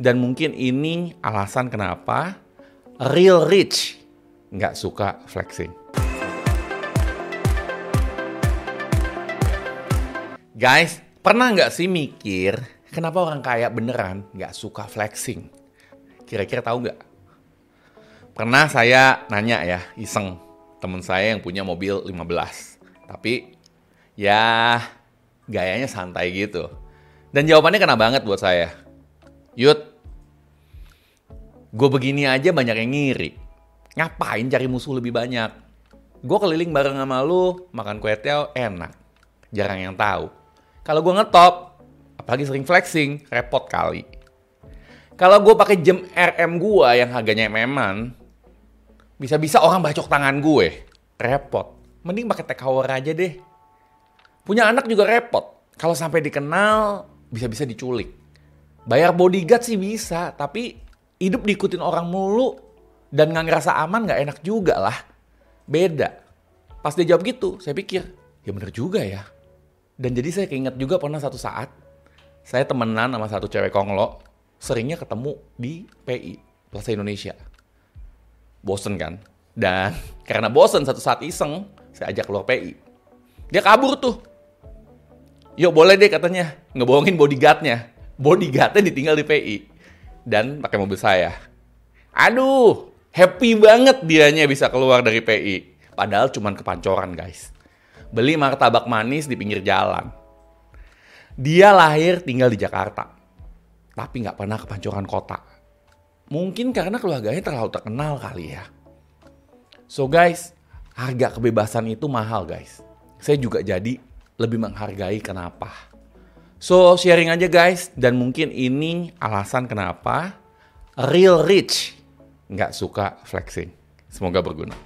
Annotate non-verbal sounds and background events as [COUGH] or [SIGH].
Dan mungkin ini alasan kenapa real rich nggak suka flexing. Guys, pernah nggak sih mikir kenapa orang kaya beneran nggak suka flexing? Kira-kira tahu nggak? Pernah saya nanya ya, iseng temen saya yang punya mobil 15. Tapi ya gayanya santai gitu. Dan jawabannya kena banget buat saya. Yud, gue begini aja banyak yang ngiri. Ngapain cari musuh lebih banyak? Gue keliling bareng sama lu, makan kue tiaw enak. Jarang yang tahu. Kalau gue ngetop, apalagi sering flexing, repot kali. Kalau gue pakai jam RM gue yang harganya mm bisa-bisa orang bacok tangan gue. Repot. Mending pakai tech hour aja deh. Punya anak juga repot. Kalau sampai dikenal, bisa-bisa diculik. Bayar bodyguard sih bisa, tapi hidup diikutin orang mulu dan nggak ngerasa aman nggak enak juga lah. Beda. Pas dia jawab gitu, saya pikir, ya bener juga ya. Dan jadi saya keinget juga pernah satu saat, saya temenan sama satu cewek konglo, seringnya ketemu di PI, Plaza Indonesia. Bosen kan? Dan [LAUGHS] karena bosen satu saat iseng, saya ajak keluar PI. Dia kabur tuh. Yuk boleh deh katanya, ngebohongin bodyguardnya. Bodyguardnya ditinggal di PI dan pakai mobil saya. Aduh, happy banget dianya bisa keluar dari PI. Padahal cuman kepancoran guys. Beli martabak manis di pinggir jalan. Dia lahir tinggal di Jakarta. Tapi nggak pernah kepancoran kota. Mungkin karena keluarganya terlalu terkenal kali ya. So guys, harga kebebasan itu mahal guys. Saya juga jadi lebih menghargai kenapa. So sharing aja guys dan mungkin ini alasan kenapa real rich nggak suka flexing. Semoga berguna.